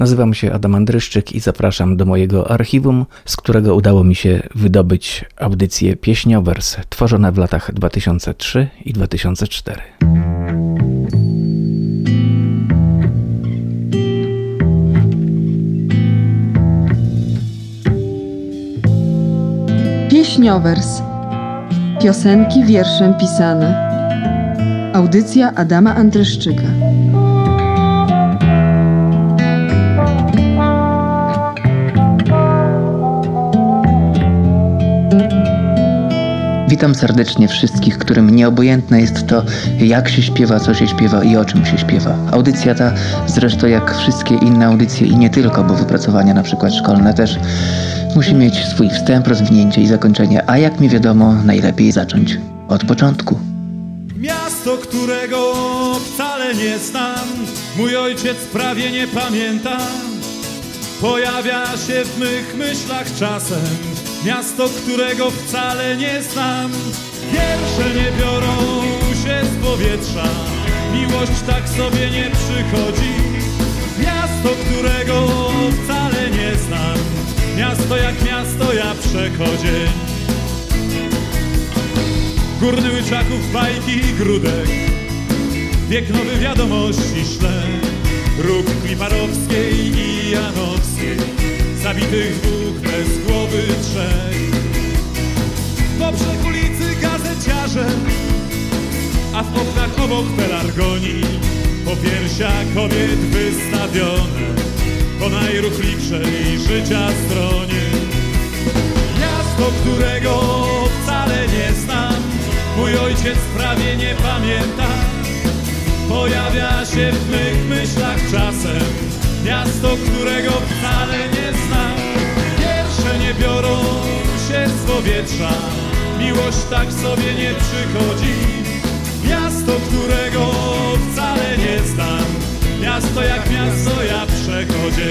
Nazywam się Adam Andryszczyk i zapraszam do mojego archiwum, z którego udało mi się wydobyć audycje pieśniowers tworzone w latach 2003 i 2004. Pieśniowers. Piosenki wierszem pisane. Audycja Adama Andryszczyka. Witam serdecznie wszystkich, którym nieobojętne jest to, jak się śpiewa, co się śpiewa i o czym się śpiewa. Audycja ta, zresztą jak wszystkie inne audycje i nie tylko, bo wypracowania na przykład szkolne też, musi mieć swój wstęp, rozwinięcie i zakończenie, a jak mi wiadomo, najlepiej zacząć od początku. Miasto, którego wcale nie znam, mój ojciec prawie nie pamięta. Pojawia się w mych myślach czasem Miasto, którego wcale nie znam. Wiersze nie biorą się z powietrza. Miłość tak sobie nie przychodzi. Miasto, którego wcale nie znam. Miasto jak miasto ja przechodzień Górny Łyczaków, bajki i grudek. Wiek nowy wiadomości śle Róg Kliparowskiej i Janowskiej Zabitych dwóch bez głowy trzech. Po ulicy gazeciarze A w oknach obok pelargonii Po piersiach kobiet wystawione Po najruchliwszej życia stronie. Miasto, którego wcale nie znam Mój ojciec prawie nie pamięta. Pojawia się w mych myślach czasem Miasto, którego wcale nie znam. Wiersze nie biorą się z powietrza. Miłość tak sobie nie przychodzi. Miasto, którego wcale nie znam. Miasto jak miasto ja przechodzę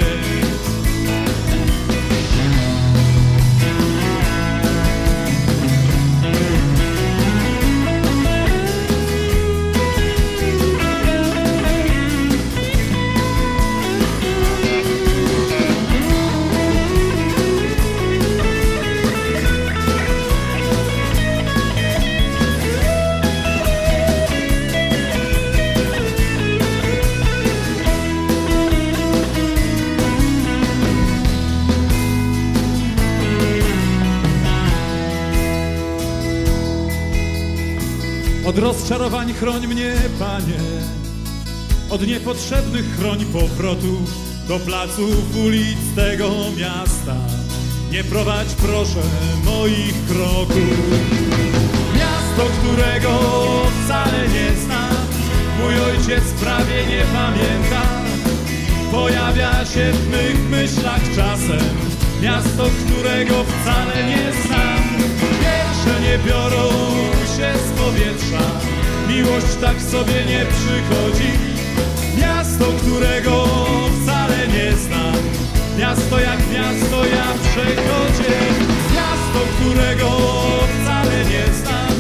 Od rozczarowań chroń mnie, Panie, od niepotrzebnych chroń powrotu do placów ulic tego miasta. Nie prowadź proszę moich kroków. Miasto, którego wcale nie znam, mój ojciec prawie nie pamięta. Pojawia się w mych myślach czasem, miasto, którego wcale nie znam. Wiersze nie biorą się z powietrza. Miłość tak sobie nie przychodzi. Miasto, którego wcale nie znam. Miasto jak miasto ja przechodzę. Miasto, którego wcale nie znam.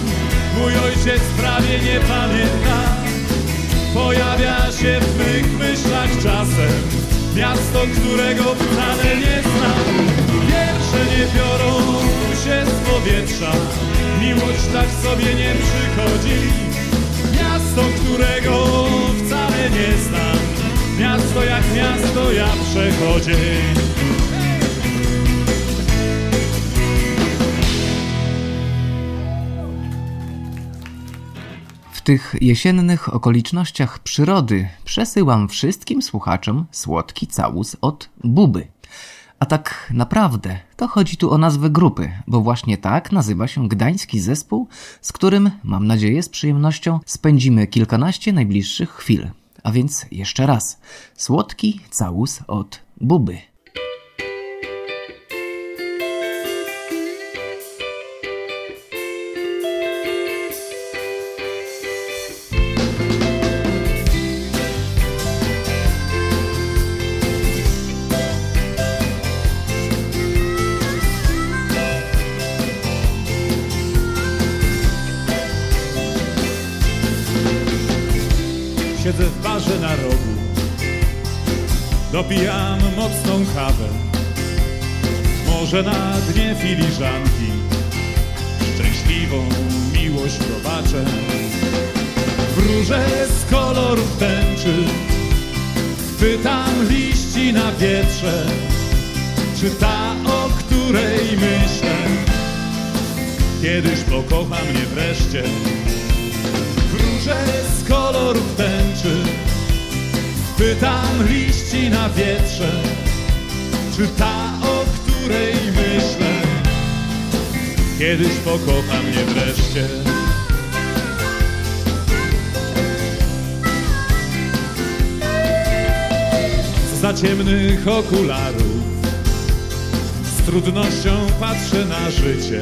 Mój ojciec prawie nie pamięta. Pojawia się w mych myślach czasem. Miasto, którego wcale nie znam. Wiersze nie biorą się z powietrza Miłość tak sobie nie przychodzi. Miasto, którego wcale nie znam. Miasto jak miasto ja przechodzę. W tych jesiennych okolicznościach przyrody przesyłam wszystkim słuchaczom słodki całus od Buby. A tak naprawdę to chodzi tu o nazwę grupy, bo właśnie tak nazywa się gdański zespół, z którym, mam nadzieję, z przyjemnością spędzimy kilkanaście najbliższych chwil. A więc jeszcze raz, słodki całus od Buby. Trudnością patrzę na życie.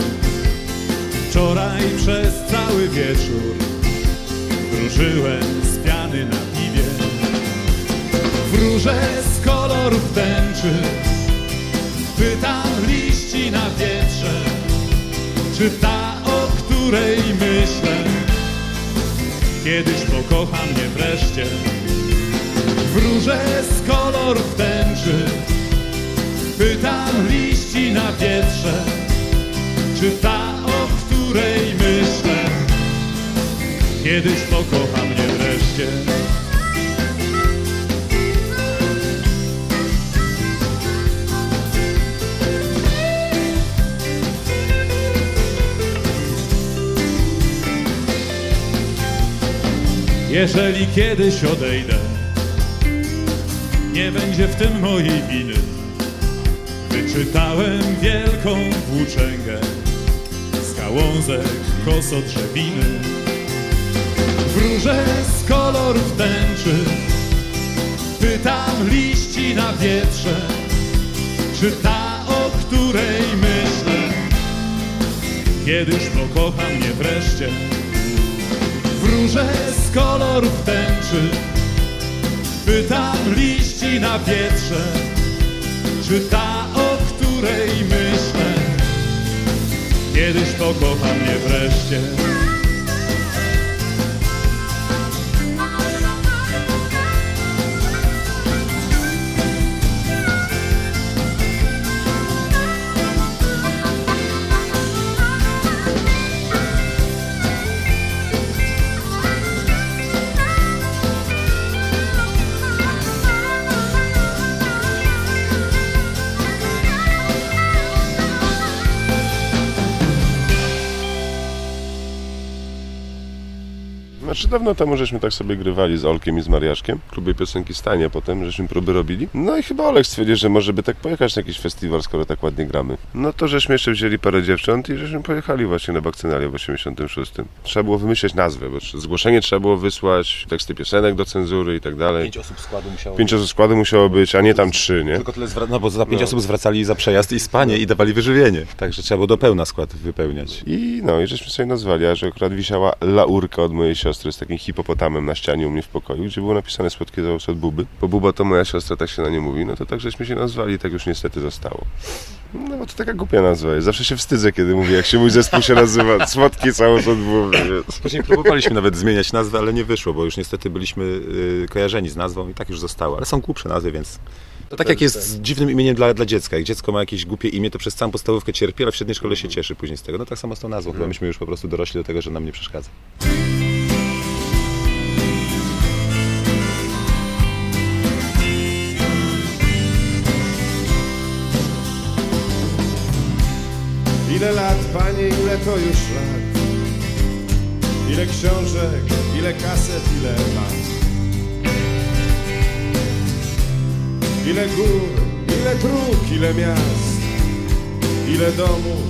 Wczoraj przez cały wieczór Wróżyłem z piany na piwie. Wróżę z kolorów tęczy Pytam liści na wietrze Czy ta, o której myślę Kiedyś pokocha mnie wreszcie. Wróżę z kolorów tęczy Pytam liści na wietrze Czy ta, o której myślę Kiedyś pokocha mnie wreszcie Jeżeli kiedyś odejdę nie będzie w tym mojej winy. Wyczytałem wielką włóczęgę z gałązek kosodrzewiny. Wróżę z kolorów tęczy, pytam liści na wietrze, czy ta, o której myślę, kiedyś pokocha mnie wreszcie. Wróżę z kolorów tęczy, Pytam liści na wietrze, czy ta, której myślę, kiedyś pokocha mnie wreszcie. Znaczy dawno temu żeśmy tak sobie grywali z Olkiem i z Mariaszkiem klubie piosenki Stanie potem, żeśmy próby robili. No i chyba Olek stwierdził, że może by tak pojechać na jakiś festiwal, skoro tak ładnie gramy. No to żeśmy jeszcze wzięli parę dziewcząt i żeśmy pojechali właśnie na Bakcynalię w 86. Trzeba było wymyśleć nazwę, bo zgłoszenie trzeba było wysłać, teksty piosenek do cenzury i tak dalej. Pięć osób składu musiało Pięć osób składu musiało być, a nie tam trzy, nie? Tylko tyle zwra- no bo za pięć No. osób zwracali za przejazd i spanie i dawali wyżywienie. Także trzeba było do pełna skład wypełniać. I no, i żeśmy sobie nazwali, a że akurat wisiała laurka od mojej siostry z takim hipopotamem na ścianie u mnie w pokoju, gdzie było napisane słodkie załóż od Buby. Bo Buba to moja siostra, tak się na nie mówi, no to tak żeśmy się nazwali i tak już niestety zostało. No bo to taka głupia nazwa jest. Zawsze się wstydzę, kiedy mówię, jak się mój zespół się nazywa. Słodki całość od Buby, więc... Później próbowaliśmy nawet zmieniać nazwę, ale nie wyszło, bo już niestety byliśmy y, kojarzeni z nazwą i tak już zostało. Ale są głupsze nazwy, więc... To tak jak jest z dziwnym imieniem dla, dla dziecka. Jak dziecko ma jakieś głupie imię, to przez całą podstawówkę cierpi, ale w średniej szkole się cieszy później z tego. No tak samo z tą nazwą. Chyba myśmy już po prostu dorośli do tego, że nam nie przeszkadza. Ile lat, panie, ile to już lat? Ile książek, ile kaset, ile lat? Ile gór, ile dróg, ile miast? Ile domów,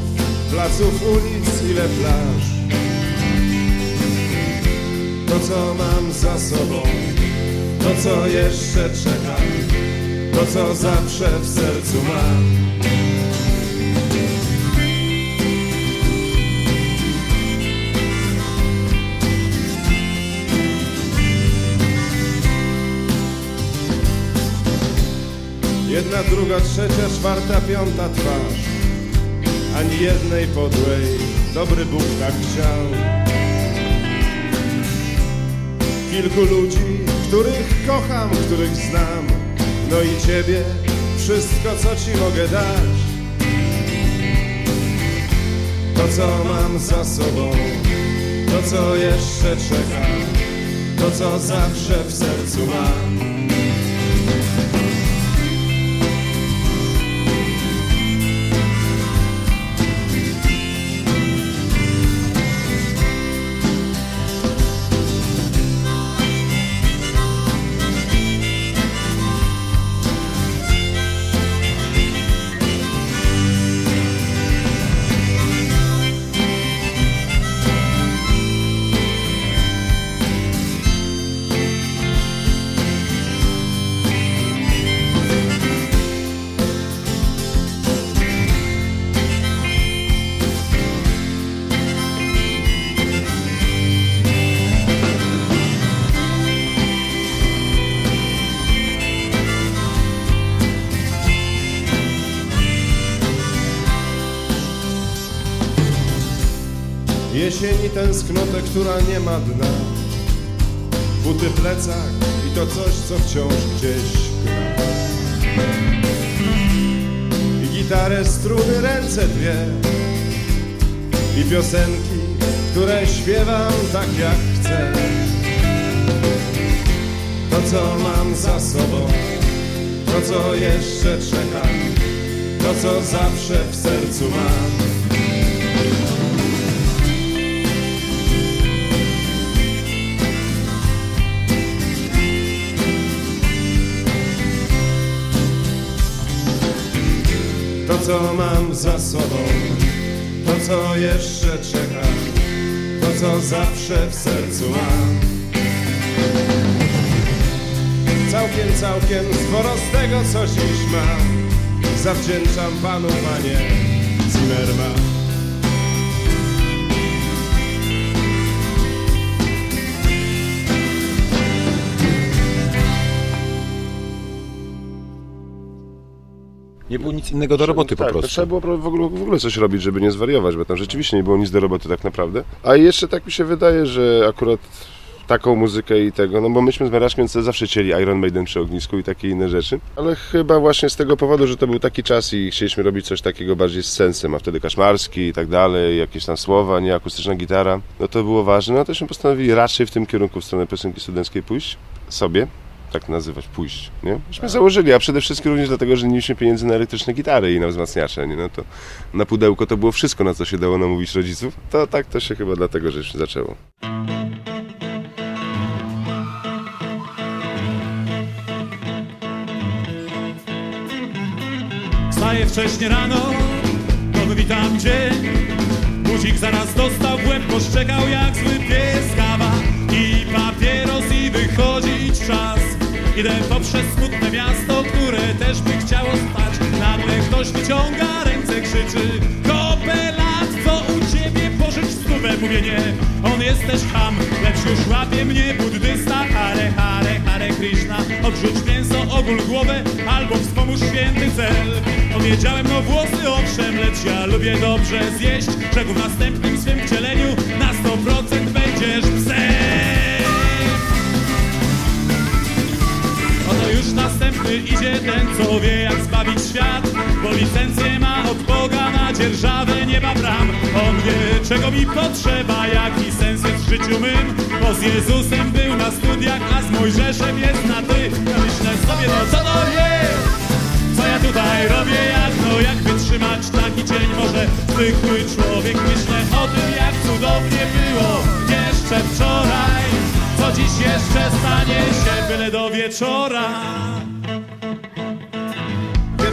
placów, ulic, ile plaż? To, co mam za sobą, to, co jeszcze czeka, to, co zawsze w sercu mam. Jedna, druga, trzecia, czwarta, piąta twarz Ani jednej podłej Dobry Bóg tak chciał Kilku ludzi, których kocham, których znam no i ciebie, wszystko co ci mogę dać. To co mam za sobą, to co jeszcze czeka, to co zawsze w sercu mam. Tęsknotę, która nie ma dna. Buty plecak i to coś, co wciąż gdzieś gra. I gitarę, struny, ręce dwie. I piosenki, które śpiewam tak jak chcę. To, co mam za sobą To, co jeszcze czeka. To, co zawsze w sercu mam co mam za sobą, to, co jeszcze czeka, to, co zawsze w sercu mam. Całkiem, całkiem sporo z tego, co dziś mam, zawdzięczam Panu, Panie Zimmerman. Nie było nic innego do roboty po tak, to prostu. trzeba było w ogóle, w ogóle coś robić, żeby nie zwariować, bo tam rzeczywiście nie było nic do roboty tak naprawdę. A jeszcze tak mi się wydaje, że akurat taką muzykę i tego, no bo myśmy z Mariaszkiem zawsze chcieli Iron Maiden przy ognisku i takie inne rzeczy, ale chyba właśnie z tego powodu, że to był taki czas i chcieliśmy robić coś takiego bardziej z sensem, a wtedy Kaszmarski i tak dalej, jakieś tam słowa, nie akustyczna gitara, no to było ważne, no tośmy postanowili raczej w tym kierunku w stronę piosenki studenckiej pójść sobie, tak nazywać, pójść, nie? Myśmy założyli, a przede wszystkim również dlatego, że nie mieliśmy pieniędzy na elektryczne gitary i na wzmacniacze, nie? No to na pudełko to było wszystko, na co się dało namówić rodziców, to tak to się chyba dlatego, że się zaczęło. Wstaję wcześnie rano, witam dzień Budzik zaraz dostał w łeb, poszczekał jak zły pies Kawa i papieros i wychodzić czas Idę poprzez smutne miasto, które też by chciało spać. Nagle ktoś wyciąga ręce, krzyczy Kopelat, co u ciebie? Pożycz stówę? Mówię nie, on jest też ham Lecz już łapie mnie buddysta. Hare, hare, hare Krishna Odrzuć mięso, ogól głowę Albo wspomóż święty cel. Powiedziałem no włosy owszem Lecz ja lubię dobrze zjeść. Czego w następnym swym wcieleniu Na 100% będziesz psem następny idzie ten, co wie jak zbawić świat Bo licencję ma od Boga na dzierżawę nieba bram. On wie czego mi potrzeba, jaki sens jest w życiu mym Bo z Jezusem był na studiach, a z Mojżeszem jest na ty. Ja myślę sobie, no co to jest? Co ja tutaj robię, jak no jak wytrzymać taki dzień Może zwykły człowiek myślę o tym, jak cudownie było jeszcze wczoraj. Co dziś jeszcze stanie się, byle do wieczora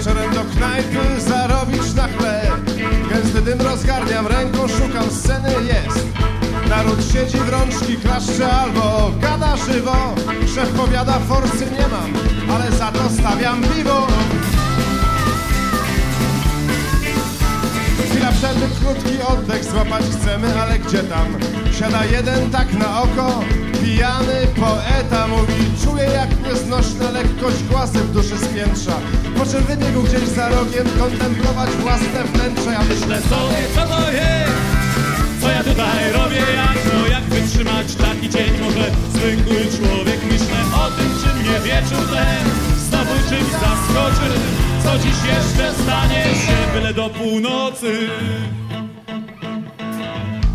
Wieczorem do knajpy zarobić na chleb. Gęsty dym rozgarniam, ręką szukam sceny jest. Naród siedzi w rączki, klaszcze albo gada żywo. Szef powiada, forsy nie mam, ale za to stawiam piwo. Chwila przerwy, krótki oddech złapać chcemy, ale gdzie tam? Siada jeden tak na oko, pijany poeta Mówi, czuję jak nieznośna lekkość głasy w duszy spiętrza. Po czym wybiegł gdzieś za rogiem kontemplować własne wnętrze. Ja myślę sobie, co to jest? Co ja tutaj robię, jak no jak wytrzymać taki dzień? Może zwykły człowiek myślę o tym, czy mnie wieczór ten znowu czymś zaskoczy Co dziś jeszcze stanie się. Byle do północy.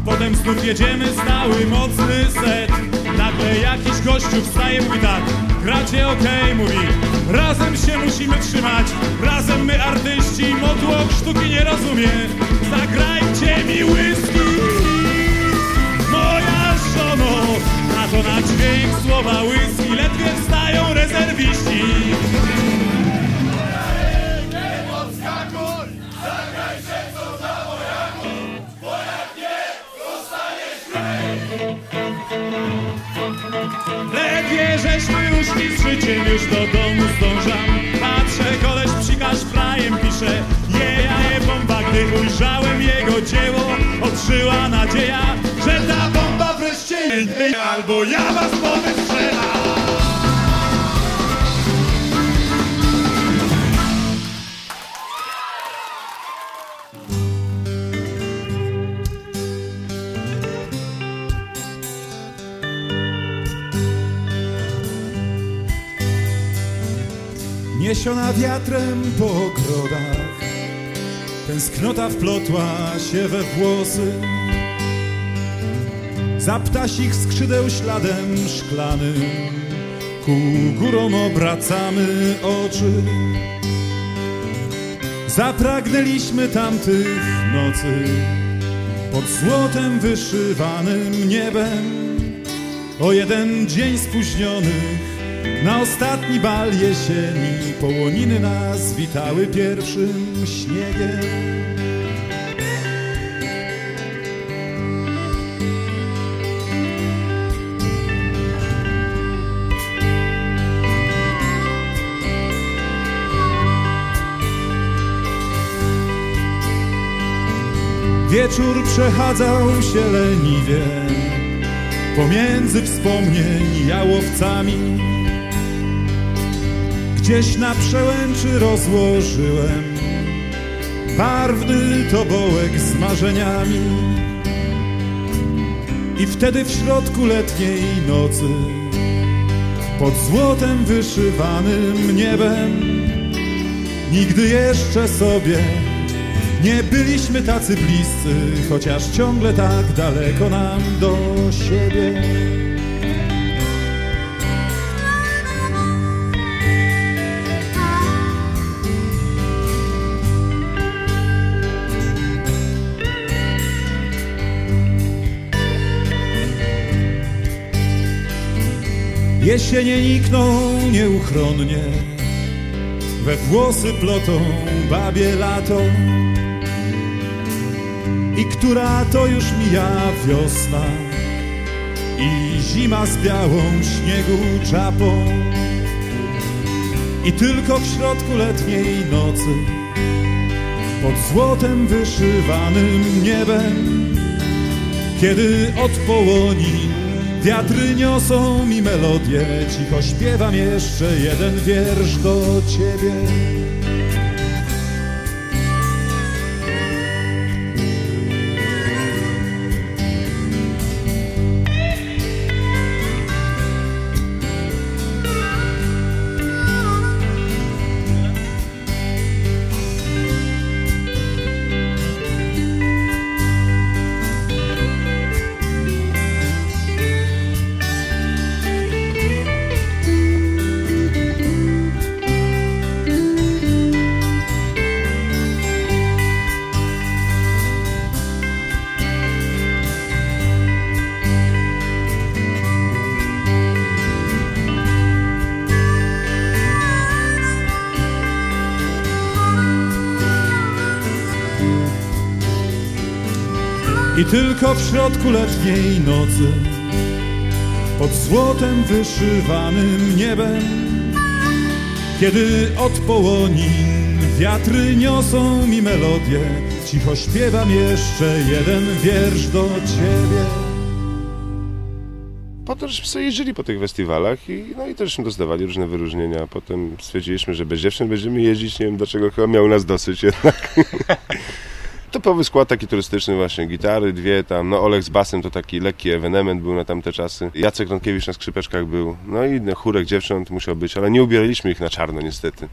Potem znów jedziemy stały mocny set Nagle jakiś gościu wstaje mówi tak. Gracie okej, mówi. Razem się musimy trzymać. Razem my artyści Motłoch sztuki nie rozumie. Zagrajcie mi whisky. Moja żono A to na dźwięk słowa whisky. Ledwie wstają rezerwiści Ledwie żeśmy już z życiem już do domu zdążam. Patrzę, koleś psikasz frajem pisze Je, ja je bomba, gdy ujrzałem jego dzieło. Odżyła nadzieja, że ta bomba wreszcie Albo ja was powystrzelam Niesiona wiatrem po ogrodach. Tęsknota wplotła się we włosy. Za ptasich skrzydeł śladem szklanym Ku górom obracamy oczy. Zapragnęliśmy tamtych nocy Pod złotem wyszywanym niebem. O jeden dzień spóźnionych na ostatni bal jesieni połoniny nas witały pierwszym śniegiem. Wieczór przechadzał się leniwie pomiędzy wspomnień jałowcami. Gdzieś na przełęczy rozłożyłem barwny tobołek z marzeniami. I wtedy w środku letniej nocy, pod złotem wyszywanym niebem, nigdy jeszcze sobie nie byliśmy tacy bliscy, chociaż ciągle tak daleko nam do siebie. Jesienie nikną nieuchronnie, we włosy plotą babie lato. I która to już mija wiosna i zima z białą śniegu czapą. I tylko w środku letniej nocy, pod złotem wyszywanym niebem, kiedy od połoni Wiatry niosą mi melodię, cicho śpiewam jeszcze jeden wiersz do ciebie. Tylko w środku letniej nocy Pod złotem wyszywanym niebem Kiedy od połonin wiatry niosą mi melodię Cicho śpiewam jeszcze jeden wiersz do ciebie Potem żeśmy sobie jeździli po tych festiwalach i, no i też dostawali różne wyróżnienia. Potem stwierdziliśmy, że bez dziewczyn będziemy jeździć, nie wiem dlaczego chyba miał nas dosyć jednak. Typowy skład taki turystyczny właśnie, gitary dwie tam, no Olek z basem to taki lekki ewenement był na tamte czasy. Jacek Rąkiewicz na skrzypeczkach był, no i chórek dziewcząt musiał być, ale nie ubieraliśmy ich na czarno niestety.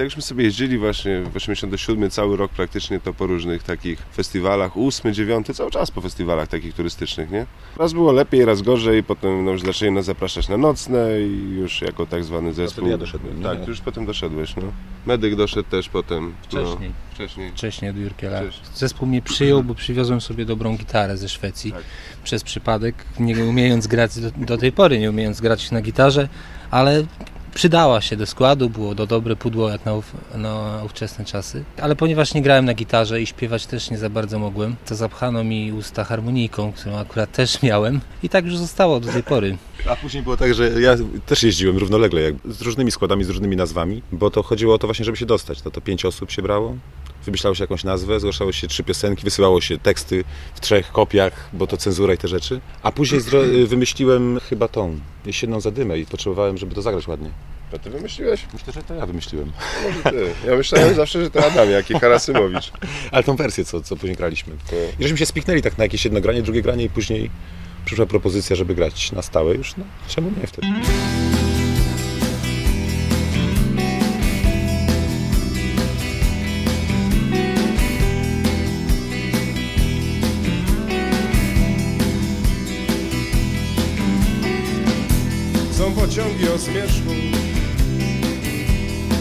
Tak jakśmy sobie jeździli właśnie w 87 cały rok praktycznie to po różnych takich festiwalach, 8, 9, cały czas po festiwalach takich turystycznych, nie? Raz było lepiej, raz gorzej, potem no, już zaczęli nas zapraszać na nocne i już jako tak zwany zespół. wtedy ja doszedłem, nie? Tak, już potem doszedłeś, no. Medyk doszedł też potem. Wcześniej. No, wcześniej. Wcześniej od Jurkiela. Zespół mnie przyjął, bo przywiozłem sobie dobrą gitarę ze Szwecji. Tak. Przez przypadek, nie umiejąc grać do, do tej pory, nie umiejąc grać na gitarze, ale przydała się do składu, było to dobre pudło jak na, ów, na ówczesne czasy. Ale ponieważ nie grałem na gitarze i śpiewać też nie za bardzo mogłem, to zapchano mi usta harmonijką, którą akurat też miałem i tak już zostało do tej pory. A później było tak, że ja też jeździłem równolegle, jak, z różnymi składami, z różnymi nazwami, bo to chodziło o to właśnie, żeby się dostać. No to pięć osób się brało, wymyślało się jakąś nazwę, zgłaszało się trzy piosenki, wysyłało się teksty w trzech kopiach, bo to cenzura i te rzeczy. A później wymyśliłem chyba tą, jesienną zadymę i potrzebowałem, żeby to zagrać ładnie. A ty wymyśliłeś? Myślę, że to ja wymyśliłem. Może ty. Ja myślałem zawsze, że to Adam, jak i Harasymowicz. Ale tą wersję, co, co później graliśmy. I żeśmy się spiknęli tak na jakieś jedno granie, drugie granie i później przyszła propozycja, żeby grać na stałe już. No, czemu nie wtedy? Pociągi o zmierzchu,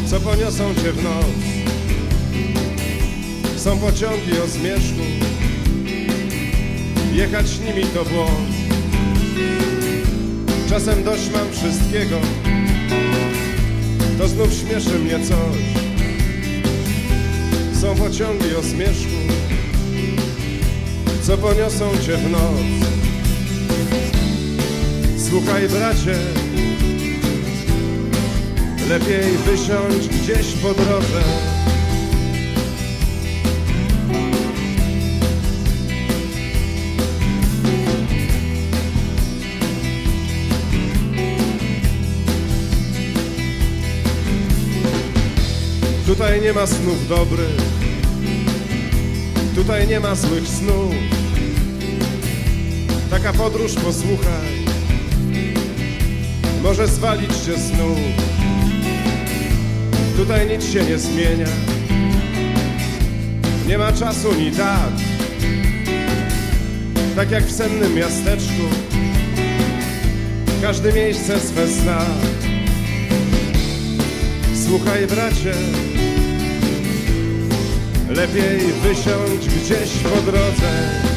co poniosą cię w noc. Są pociągi o zmierzchu, jechać nimi to błąd. Czasem dość mam wszystkiego, to znów śmieszy mnie coś. Są pociągi o zmierzchu, co poniosą cię w noc. Słuchaj bracie, lepiej wysiąść gdzieś po drodze. Tutaj nie ma snów dobrych, tutaj nie ma złych snów. Taka podróż posłuchaj, może zwalić cię znów. Tutaj nic się nie zmienia, nie ma czasu ni dat. Tak jak w sennym miasteczku, każde miejsce swe zna. Słuchaj bracie, lepiej wysiąść gdzieś po drodze.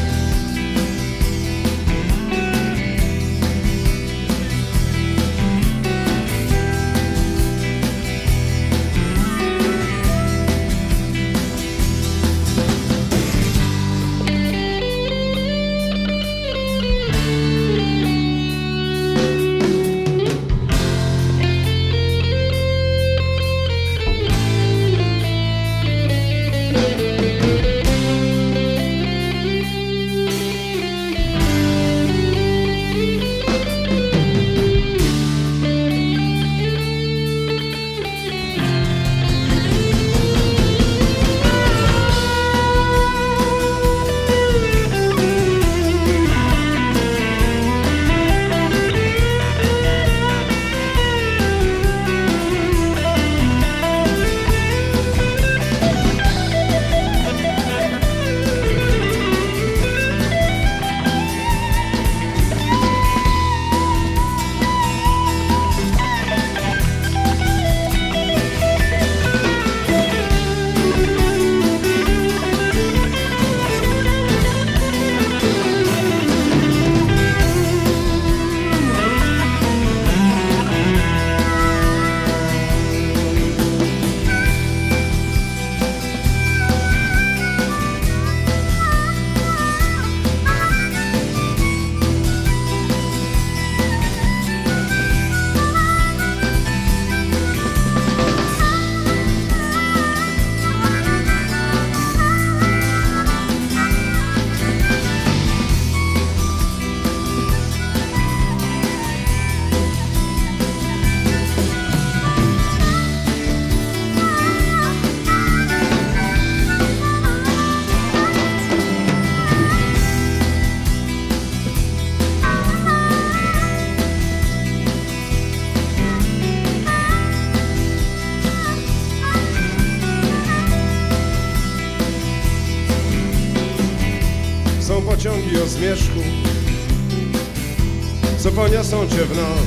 Poniosą cię w noc.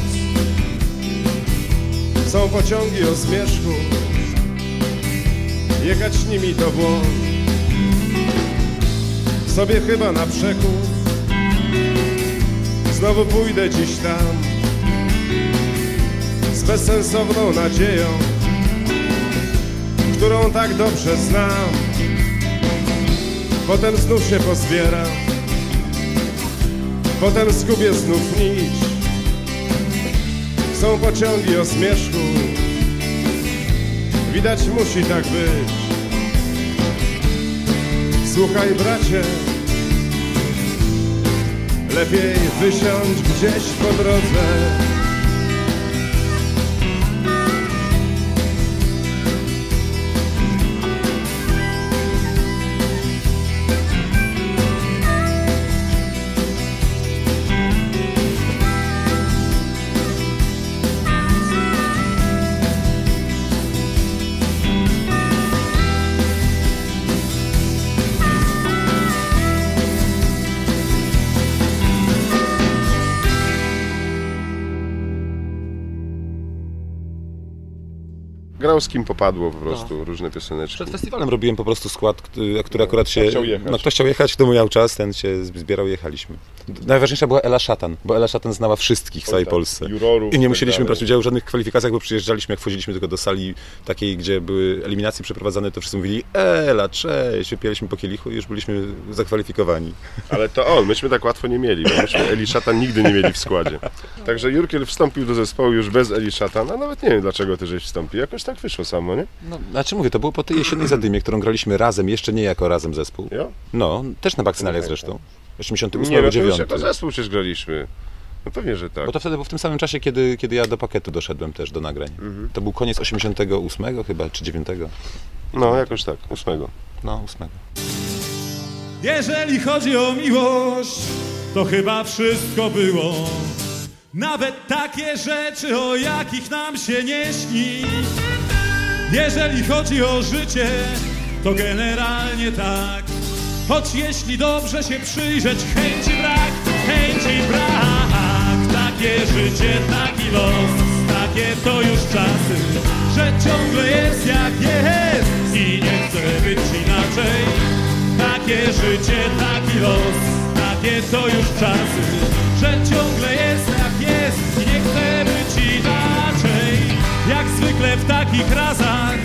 Są pociągi o zmierzchu, jechać nimi to błąd. Sobie chyba na przekór, znowu pójdę dziś tam, z bezsensowną nadzieją, którą tak dobrze znam. Potem znów się pozbieram, potem zgubię znów nić. Są pociągi o zmierzchu, widać musi tak być. Słuchaj bracie, lepiej wysiądź gdzieś po drodze. Grał z kim popadło po prostu, różne pioseneczki. Przed festiwalem robiłem po prostu skład, który- który akurat się... Kto chciał jechać. No, kto chciał jechać, kto miał czas, ten się zbierał, jechaliśmy. Najważniejsza była Ela Szatan, bo Ela Szatan znała wszystkich w całej tak, Polsce. jurorów I nie musieliśmy brać udziału w żadnych kwalifikacjach, bo przyjeżdżaliśmy, jak wchodziliśmy tylko do sali takiej, gdzie były eliminacje przeprowadzane, to wszyscy mówili Ela, cześć, wypijaliśmy po kielichu i już byliśmy zakwalifikowani. Ale to on, myśmy tak łatwo nie mieli, bo myśmy Eli Szatan nigdy nie mieli w składzie. Także Jurkiel wstąpił do zespołu już bez Eli Szatan, a nawet nie wiem dlaczego ty żeś wstąpił. Jakoś tak wyszło samo, nie? No, znaczy mówię, to było po tej jesiennej zadymie, którą graliśmy razem, jeszcze nie jako razem zespół. Ja? No, też na bakcynaliach zresztą. 88 Nie, no to 9. już jako zespół przecież graliśmy. No pewnie, że tak. Bo to wtedy było w tym samym czasie, kiedy, kiedy ja do pakietu doszedłem też do nagrań. Mhm. To był koniec 88 chyba, czy 9. No, jakoś tak, ósmego. No, 8. Jeżeli chodzi o miłość, to chyba wszystko było. Nawet takie rzeczy, o jakich nam się nie śni. Jeżeli chodzi o życie, to generalnie tak. Choć jeśli dobrze się przyjrzeć, chęci brak, chęci brak. Takie życie, taki los, takie to już czasy, że ciągle jest jak jest i nie chcę być inaczej. Takie życie, taki los, takie to już czasy, że ciągle jest jak jest i nie chcę być inaczej. Zwykle w takich razach,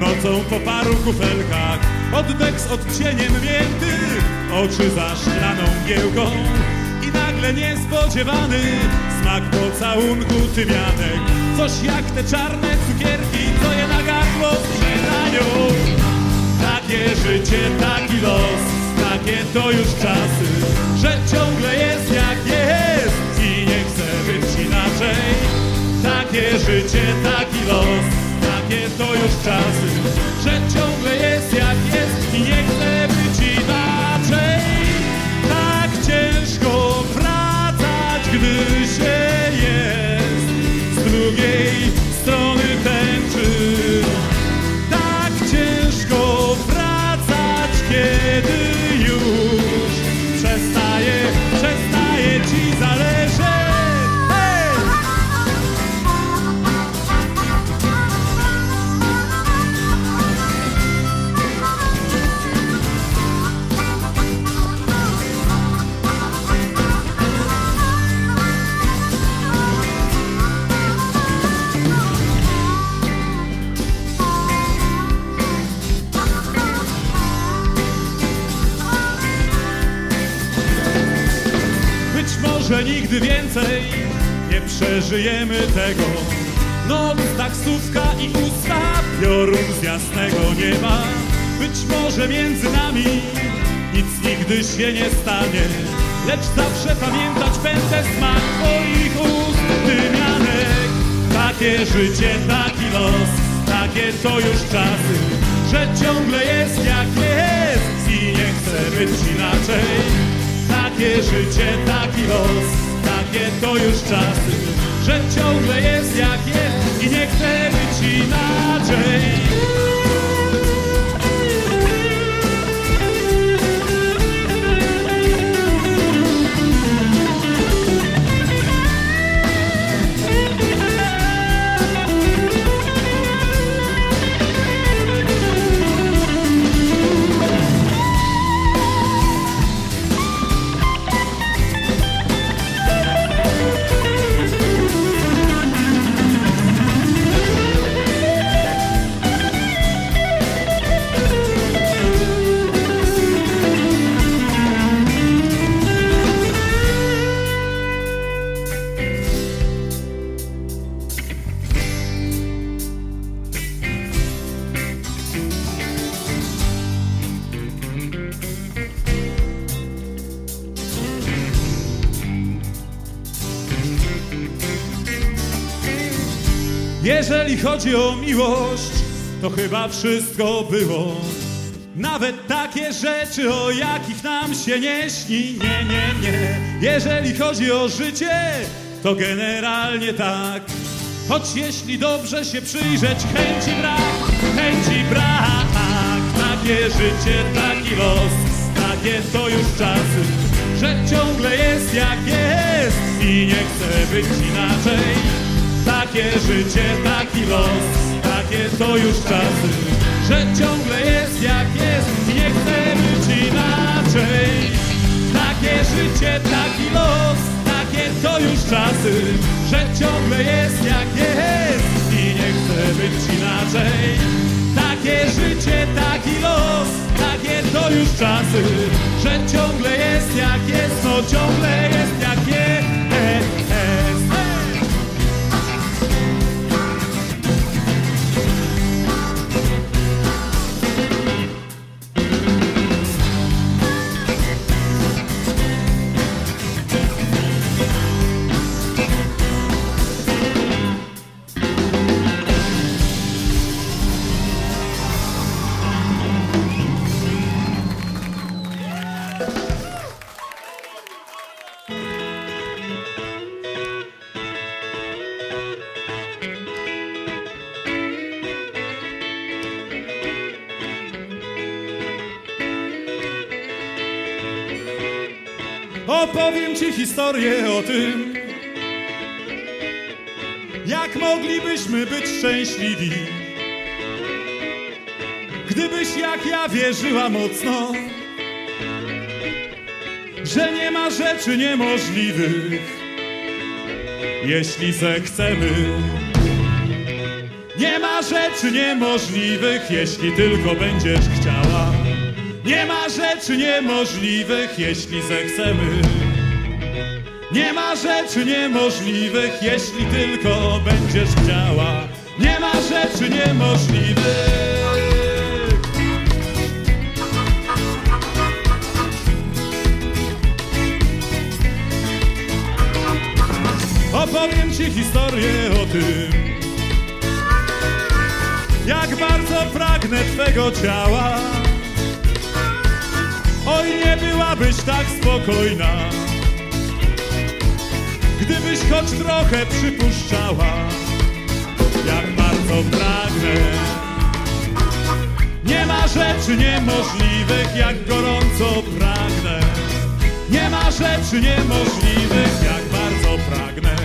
nocą po paru kufelkach, oddech z odcieniem mięty, oczy za szklaną mgiełką i nagle niespodziewany smak pocałunku tymianek. Coś jak te czarne cukierki, co je na gardło. Takie życie, taki los, takie to już czasy, że ciągle jest jak jest i nie chcę być inaczej. Takie życie, taki los, takie to już czasy, że ciągle przeżyjemy tego. Noc, taksówka i usta, piorun z jasnego nieba. Być może między nami nic nigdy się nie stanie. Lecz zawsze pamiętać będę smak twoich ust, tymianek. Takie życie, taki los, takie to już czasy, że ciągle jest jak jest i nie chcę być inaczej. Takie życie, taki los, takie to już czasy, że ciągle jest jak jest i nie chcę być inaczej. Chodzi o miłość, to chyba wszystko było. Nawet takie rzeczy, o jakich nam się nie śni, nie, nie, nie. Jeżeli chodzi o życie, to generalnie tak. Choć jeśli dobrze się przyjrzeć, chęci brak, chęci brak. Takie życie, taki los, takie to już czasy, że ciągle jest jak jest i nie chce być inaczej. Takie życie, taki los, takie to już czasy, że ciągle jest jak jest i nie chce być inaczej. Takie życie, taki los, takie to już czasy, że ciągle jest jak jest i nie chce być inaczej. Takie życie, taki los, takie to już czasy, że ciągle jest jak jest, no ciągle historię o tym, jak moglibyśmy być szczęśliwi. Gdybyś jak ja wierzyła mocno, że nie ma rzeczy niemożliwych, jeśli zechcemy. Nie ma rzeczy niemożliwych, jeśli tylko będziesz chciała. Nie ma rzeczy niemożliwych, jeśli zechcemy. Nie ma rzeczy niemożliwych, jeśli tylko będziesz chciała. Nie ma rzeczy niemożliwych. Opowiem ci historię o tym, jak bardzo pragnę twego ciała. Oj, nie byłabyś tak spokojna, gdybyś choć trochę przypuszczała, jak bardzo pragnę. Nie ma rzeczy niemożliwych, jak gorąco pragnę. Nie ma rzeczy niemożliwych, jak bardzo pragnę.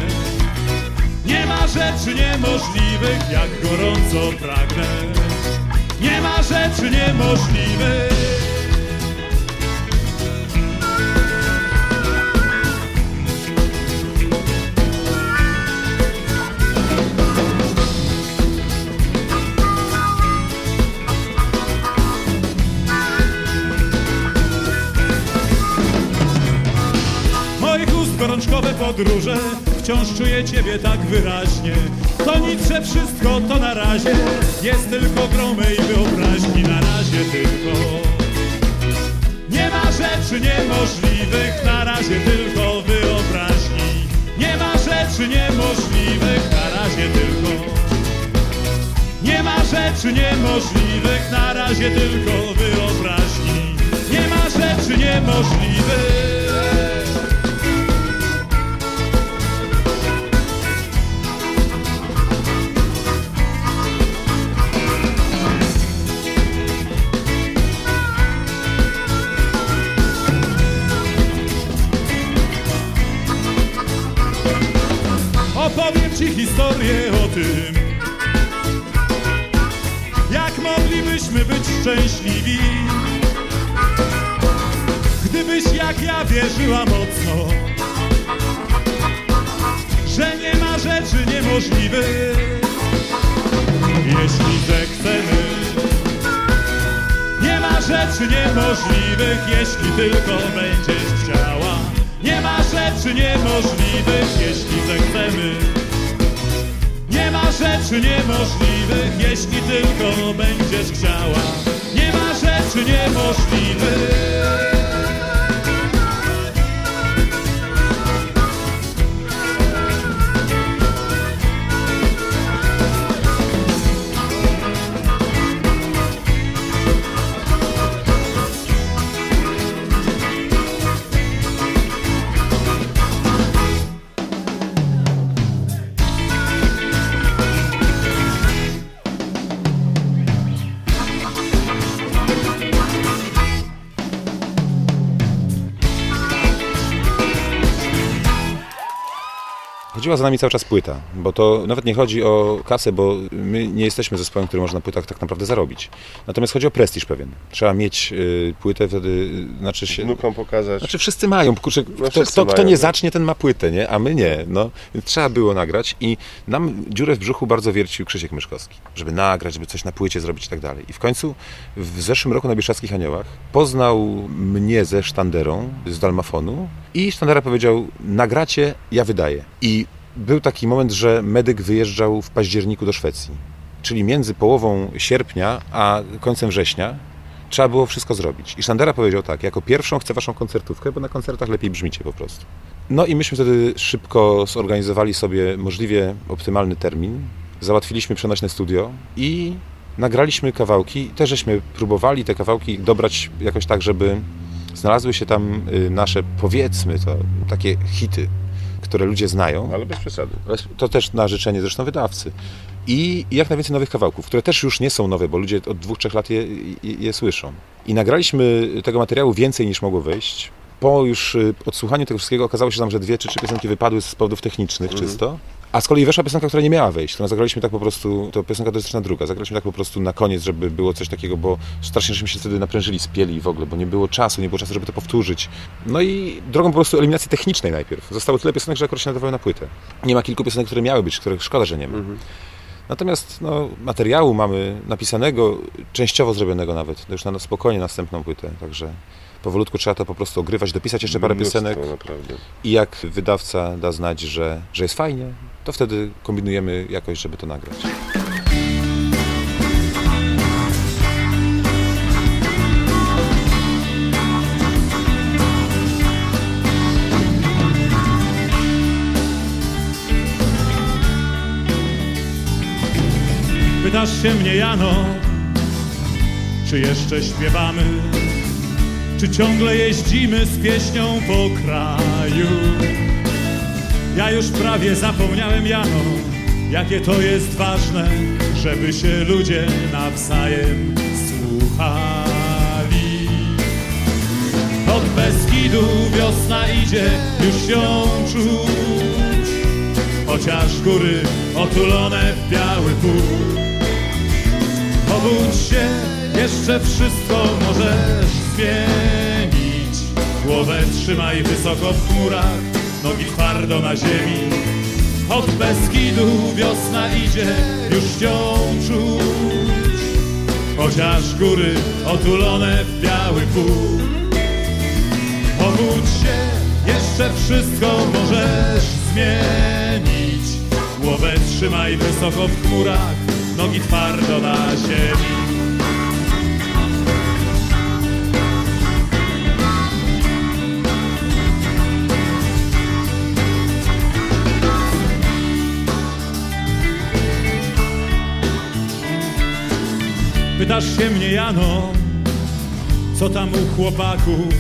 Nie ma rzeczy niemożliwych, jak gorąco pragnę. Nie ma rzeczy niemożliwych. Podróże Wciąż czuję Ciebie tak wyraźnie To nic, że wszystko to na razie Jest tylko gromej wyobraźni Na razie tylko Nie ma rzeczy niemożliwych Na razie tylko wyobraźni Nie ma rzeczy niemożliwych Na razie tylko nie ma rzeczy niemożliwych, na razie tylko wyobraźni. Nie ma rzeczy niemożliwych. Ci historię o tym, jak moglibyśmy być szczęśliwi. Gdybyś jak ja wierzyła mocno, że nie ma rzeczy niemożliwych, jeśli zechcemy. Nie ma rzeczy niemożliwych, jeśli tylko będziesz chciała. Nie ma rzeczy niemożliwych, jeśli zechcemy. Nie ma rzeczy niemożliwych, jeśli tylko będziesz chciała. Nie ma rzeczy niemożliwych. Chodziła za nami cały czas płyta, bo to nawet nie chodzi o kasę, bo my nie jesteśmy zespołem, który może na płytach tak naprawdę zarobić. Natomiast chodzi o prestiż pewien. Trzeba mieć y, płytę, wtedy y, znaczy się... Wnukom pokazać. Znaczy wszyscy mają, kurczę, kto, wszyscy kto, kto mają, nie no. zacznie, ten ma płytę, nie? A my nie, no. Trzeba było nagrać i nam dziurę w brzuchu bardzo wiercił Krzysiek Myszkowski, żeby nagrać, żeby coś na płycie zrobić i tak dalej. I w końcu w zeszłym roku na Bieszackich Aniołach poznał mnie ze sztanderą z Dalmafonu i sztandera powiedział, nagracie, ja wydaję. I był taki moment, że medyk wyjeżdżał w październiku do Szwecji. Czyli między połową sierpnia a końcem września trzeba było wszystko zrobić. I Sztandera powiedział tak, jako pierwszą chcę waszą koncertówkę, bo na koncertach lepiej brzmicie po prostu. No i myśmy wtedy szybko zorganizowali sobie możliwie optymalny termin. Załatwiliśmy przenośne studio i nagraliśmy kawałki. Też żeśmy próbowali te kawałki dobrać jakoś tak, żeby znalazły się tam y, nasze, powiedzmy to, takie hity, które ludzie znają. Ale bez przesady. To też na życzenie zresztą wydawcy. I jak najwięcej nowych kawałków, które też już nie są nowe, bo ludzie od dwóch, trzech lat je, je, je słyszą. I nagraliśmy tego materiału więcej niż mogło wyjść. Po już y, odsłuchaniu tego wszystkiego okazało się nam, że dwie czy trzy piosenki wypadły z powodów technicznych czysto. A z kolei weszła piosenka, która nie miała wejść, którą zagraliśmy tak po prostu, to piosenka to jest na druga, zagraliśmy tak po prostu na koniec, żeby było coś takiego, bo strasznie żeśmy się wtedy naprężyli, spieli w ogóle, bo nie było czasu, nie było czasu, żeby to powtórzyć. No i drogą po prostu eliminacji technicznej najpierw. Zostało tyle piosenek, że akurat się nadawały na płytę. Nie ma kilku piosenek, które miały być, których szkoda, że nie ma. Natomiast no, materiału mamy napisanego, częściowo zrobionego nawet, to już na spokojnie następną płytę, także powolutku trzeba to po prostu ogrywać, dopisać jeszcze parę Mnóstwo, piosenek naprawdę. i jak wydawca da znać, że, że jest fajnie, to wtedy kombinujemy jakoś, żeby to nagrać. Pytasz się mnie, Jano, czy jeszcze śpiewamy? Czy ciągle jeździmy z pieśnią po kraju? Ja już prawie zapomniałem, Jano, jakie to jest ważne, żeby się ludzie nawzajem słuchali. Od Beskidu wiosna idzie, już ją czuć, chociaż góry otulone w biały płód. Obudź się, jeszcze wszystko możesz trzymaj wysoko w chmurach, nogi twardo na ziemi. Od Beskidu wiosna idzie, już ją czuć. Chociaż góry otulone w biały płód. Obudź się, jeszcze wszystko możesz zmienić. Głowę trzymaj wysoko w chmurach, nogi twardo na ziemi. Pytasz się mnie, Jano, co tam u chłopaków?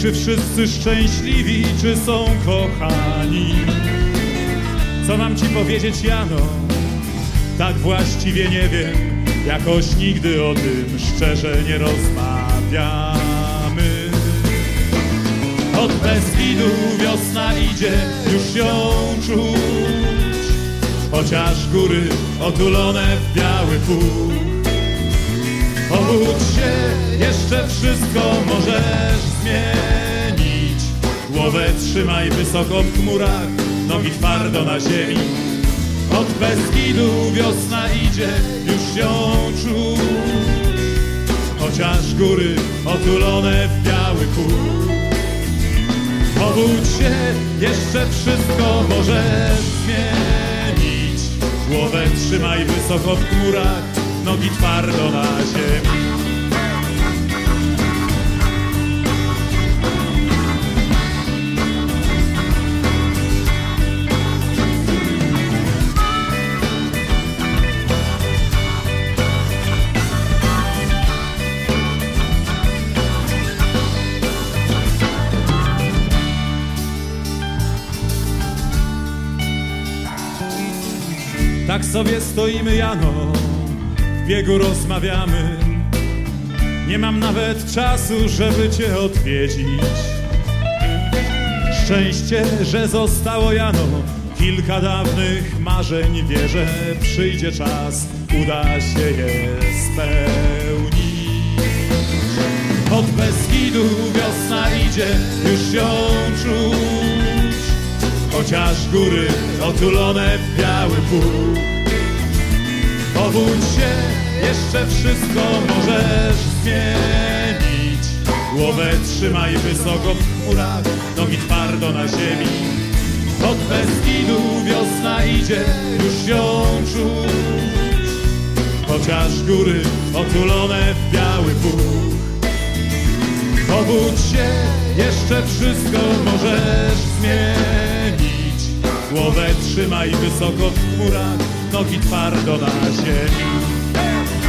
Czy wszyscy szczęśliwi, czy są kochani? Co mam ci powiedzieć, Jano? Tak właściwie nie wiem, jakoś nigdy o tym szczerze nie rozmawiamy. Od Beskidu wiosna idzie, już ją czuć, chociaż góry otulone w biały puch. Obudź się, jeszcze wszystko możesz zmienić. Głowę trzymaj wysoko w chmurach, nogi twardo na ziemi. Od Beskidu wiosna idzie, już ją czuć. Chociaż góry otulone w biały puch. Obudź się, jeszcze wszystko możesz zmienić. Głowę trzymaj wysoko w chmurach, nogi twardo na ziemi. Tak sobie stoimy, Jano, w biegu rozmawiamy. Nie mam nawet czasu, żeby cię odwiedzić. szczęście, że zostało Jano. Kilka dawnych marzeń wierzę. Przyjdzie czas, uda się je spełnić. Od Beskidu wiosna idzie, już ją czuć. Chociaż góry otulone w biały puch Powódź się, jeszcze wszystko możesz zmienić. Głowę trzymaj wysoko w chmurach, nogi twardo na ziemi. Od Beskidu wiosna idzie, już ją czuć. Chociaż góry otulone w biały puch. Powódź się, jeszcze wszystko możesz zmienić. Głowę trzymaj wysoko w chmurach, nogi twardo na ziemi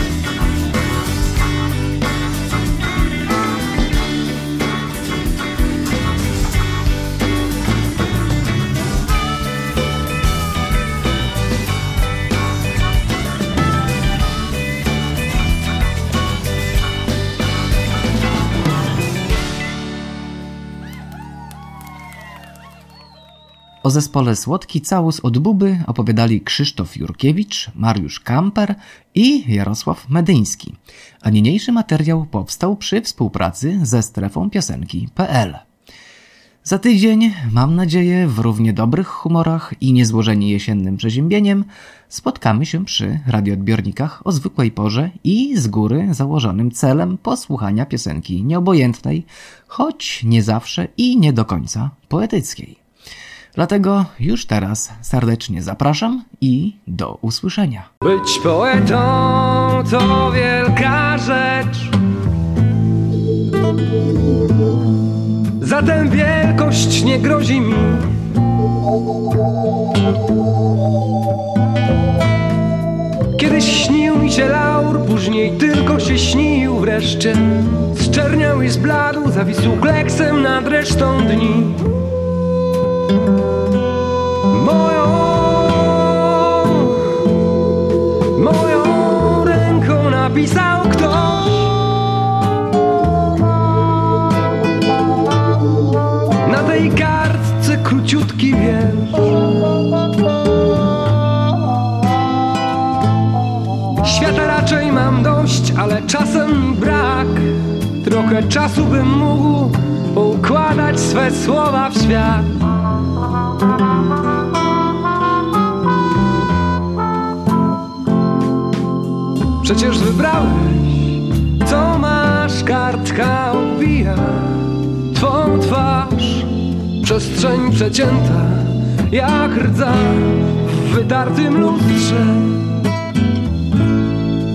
zespole Słodki Całus od Buby opowiadali Krzysztof Jurkiewicz, Mariusz Kamper i Jarosław Medyński, a niniejszy materiał powstał przy współpracy ze strefą piosenki.pl. Za tydzień, mam nadzieję, w równie dobrych humorach i niezłożeni jesiennym przeziębieniem spotkamy się przy radioodbiornikach o zwykłej porze i z góry założonym celem posłuchania piosenki nieobojętnej, choć nie zawsze i nie do końca poetyckiej. Dlatego już teraz serdecznie zapraszam i do usłyszenia. Być poetą to wielka rzecz. Zatem wielkość nie grozi mi. Kiedyś śnił mi się laur, później tylko się śnił wreszcie. Zczerniał i zbladł, zawisł kleksem nad resztą dni. Króciutki wiersz. Świata raczej mam dość, ale czasem brak. Trochę czasu bym mógł układać swe słowa w świat. Przecież wybrałeś, co masz, kartka odbija Twą twarz, przestrzeń przecięta Jak rdza w wytartym lustrze.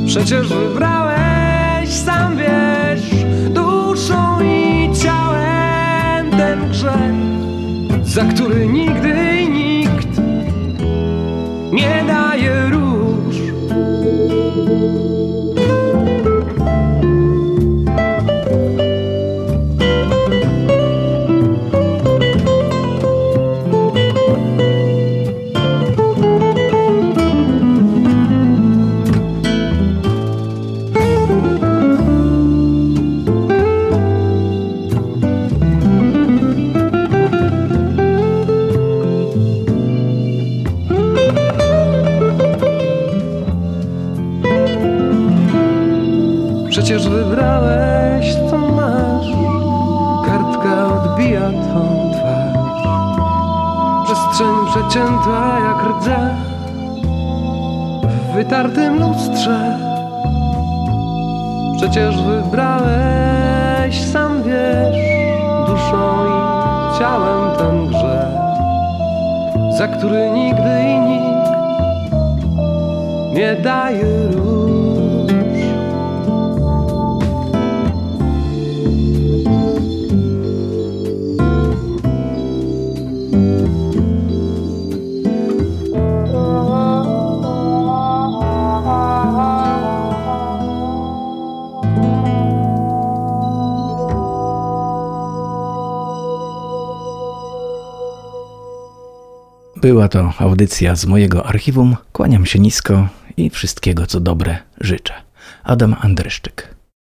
Przecież wybrałeś, sam wiesz, duszą i ciałem ten grzech Za który nigdy nikt nie daje róż Była to audycja z mojego archiwum. Kłaniam się nisko i wszystkiego co dobre życzę. Adam Andryszczyk.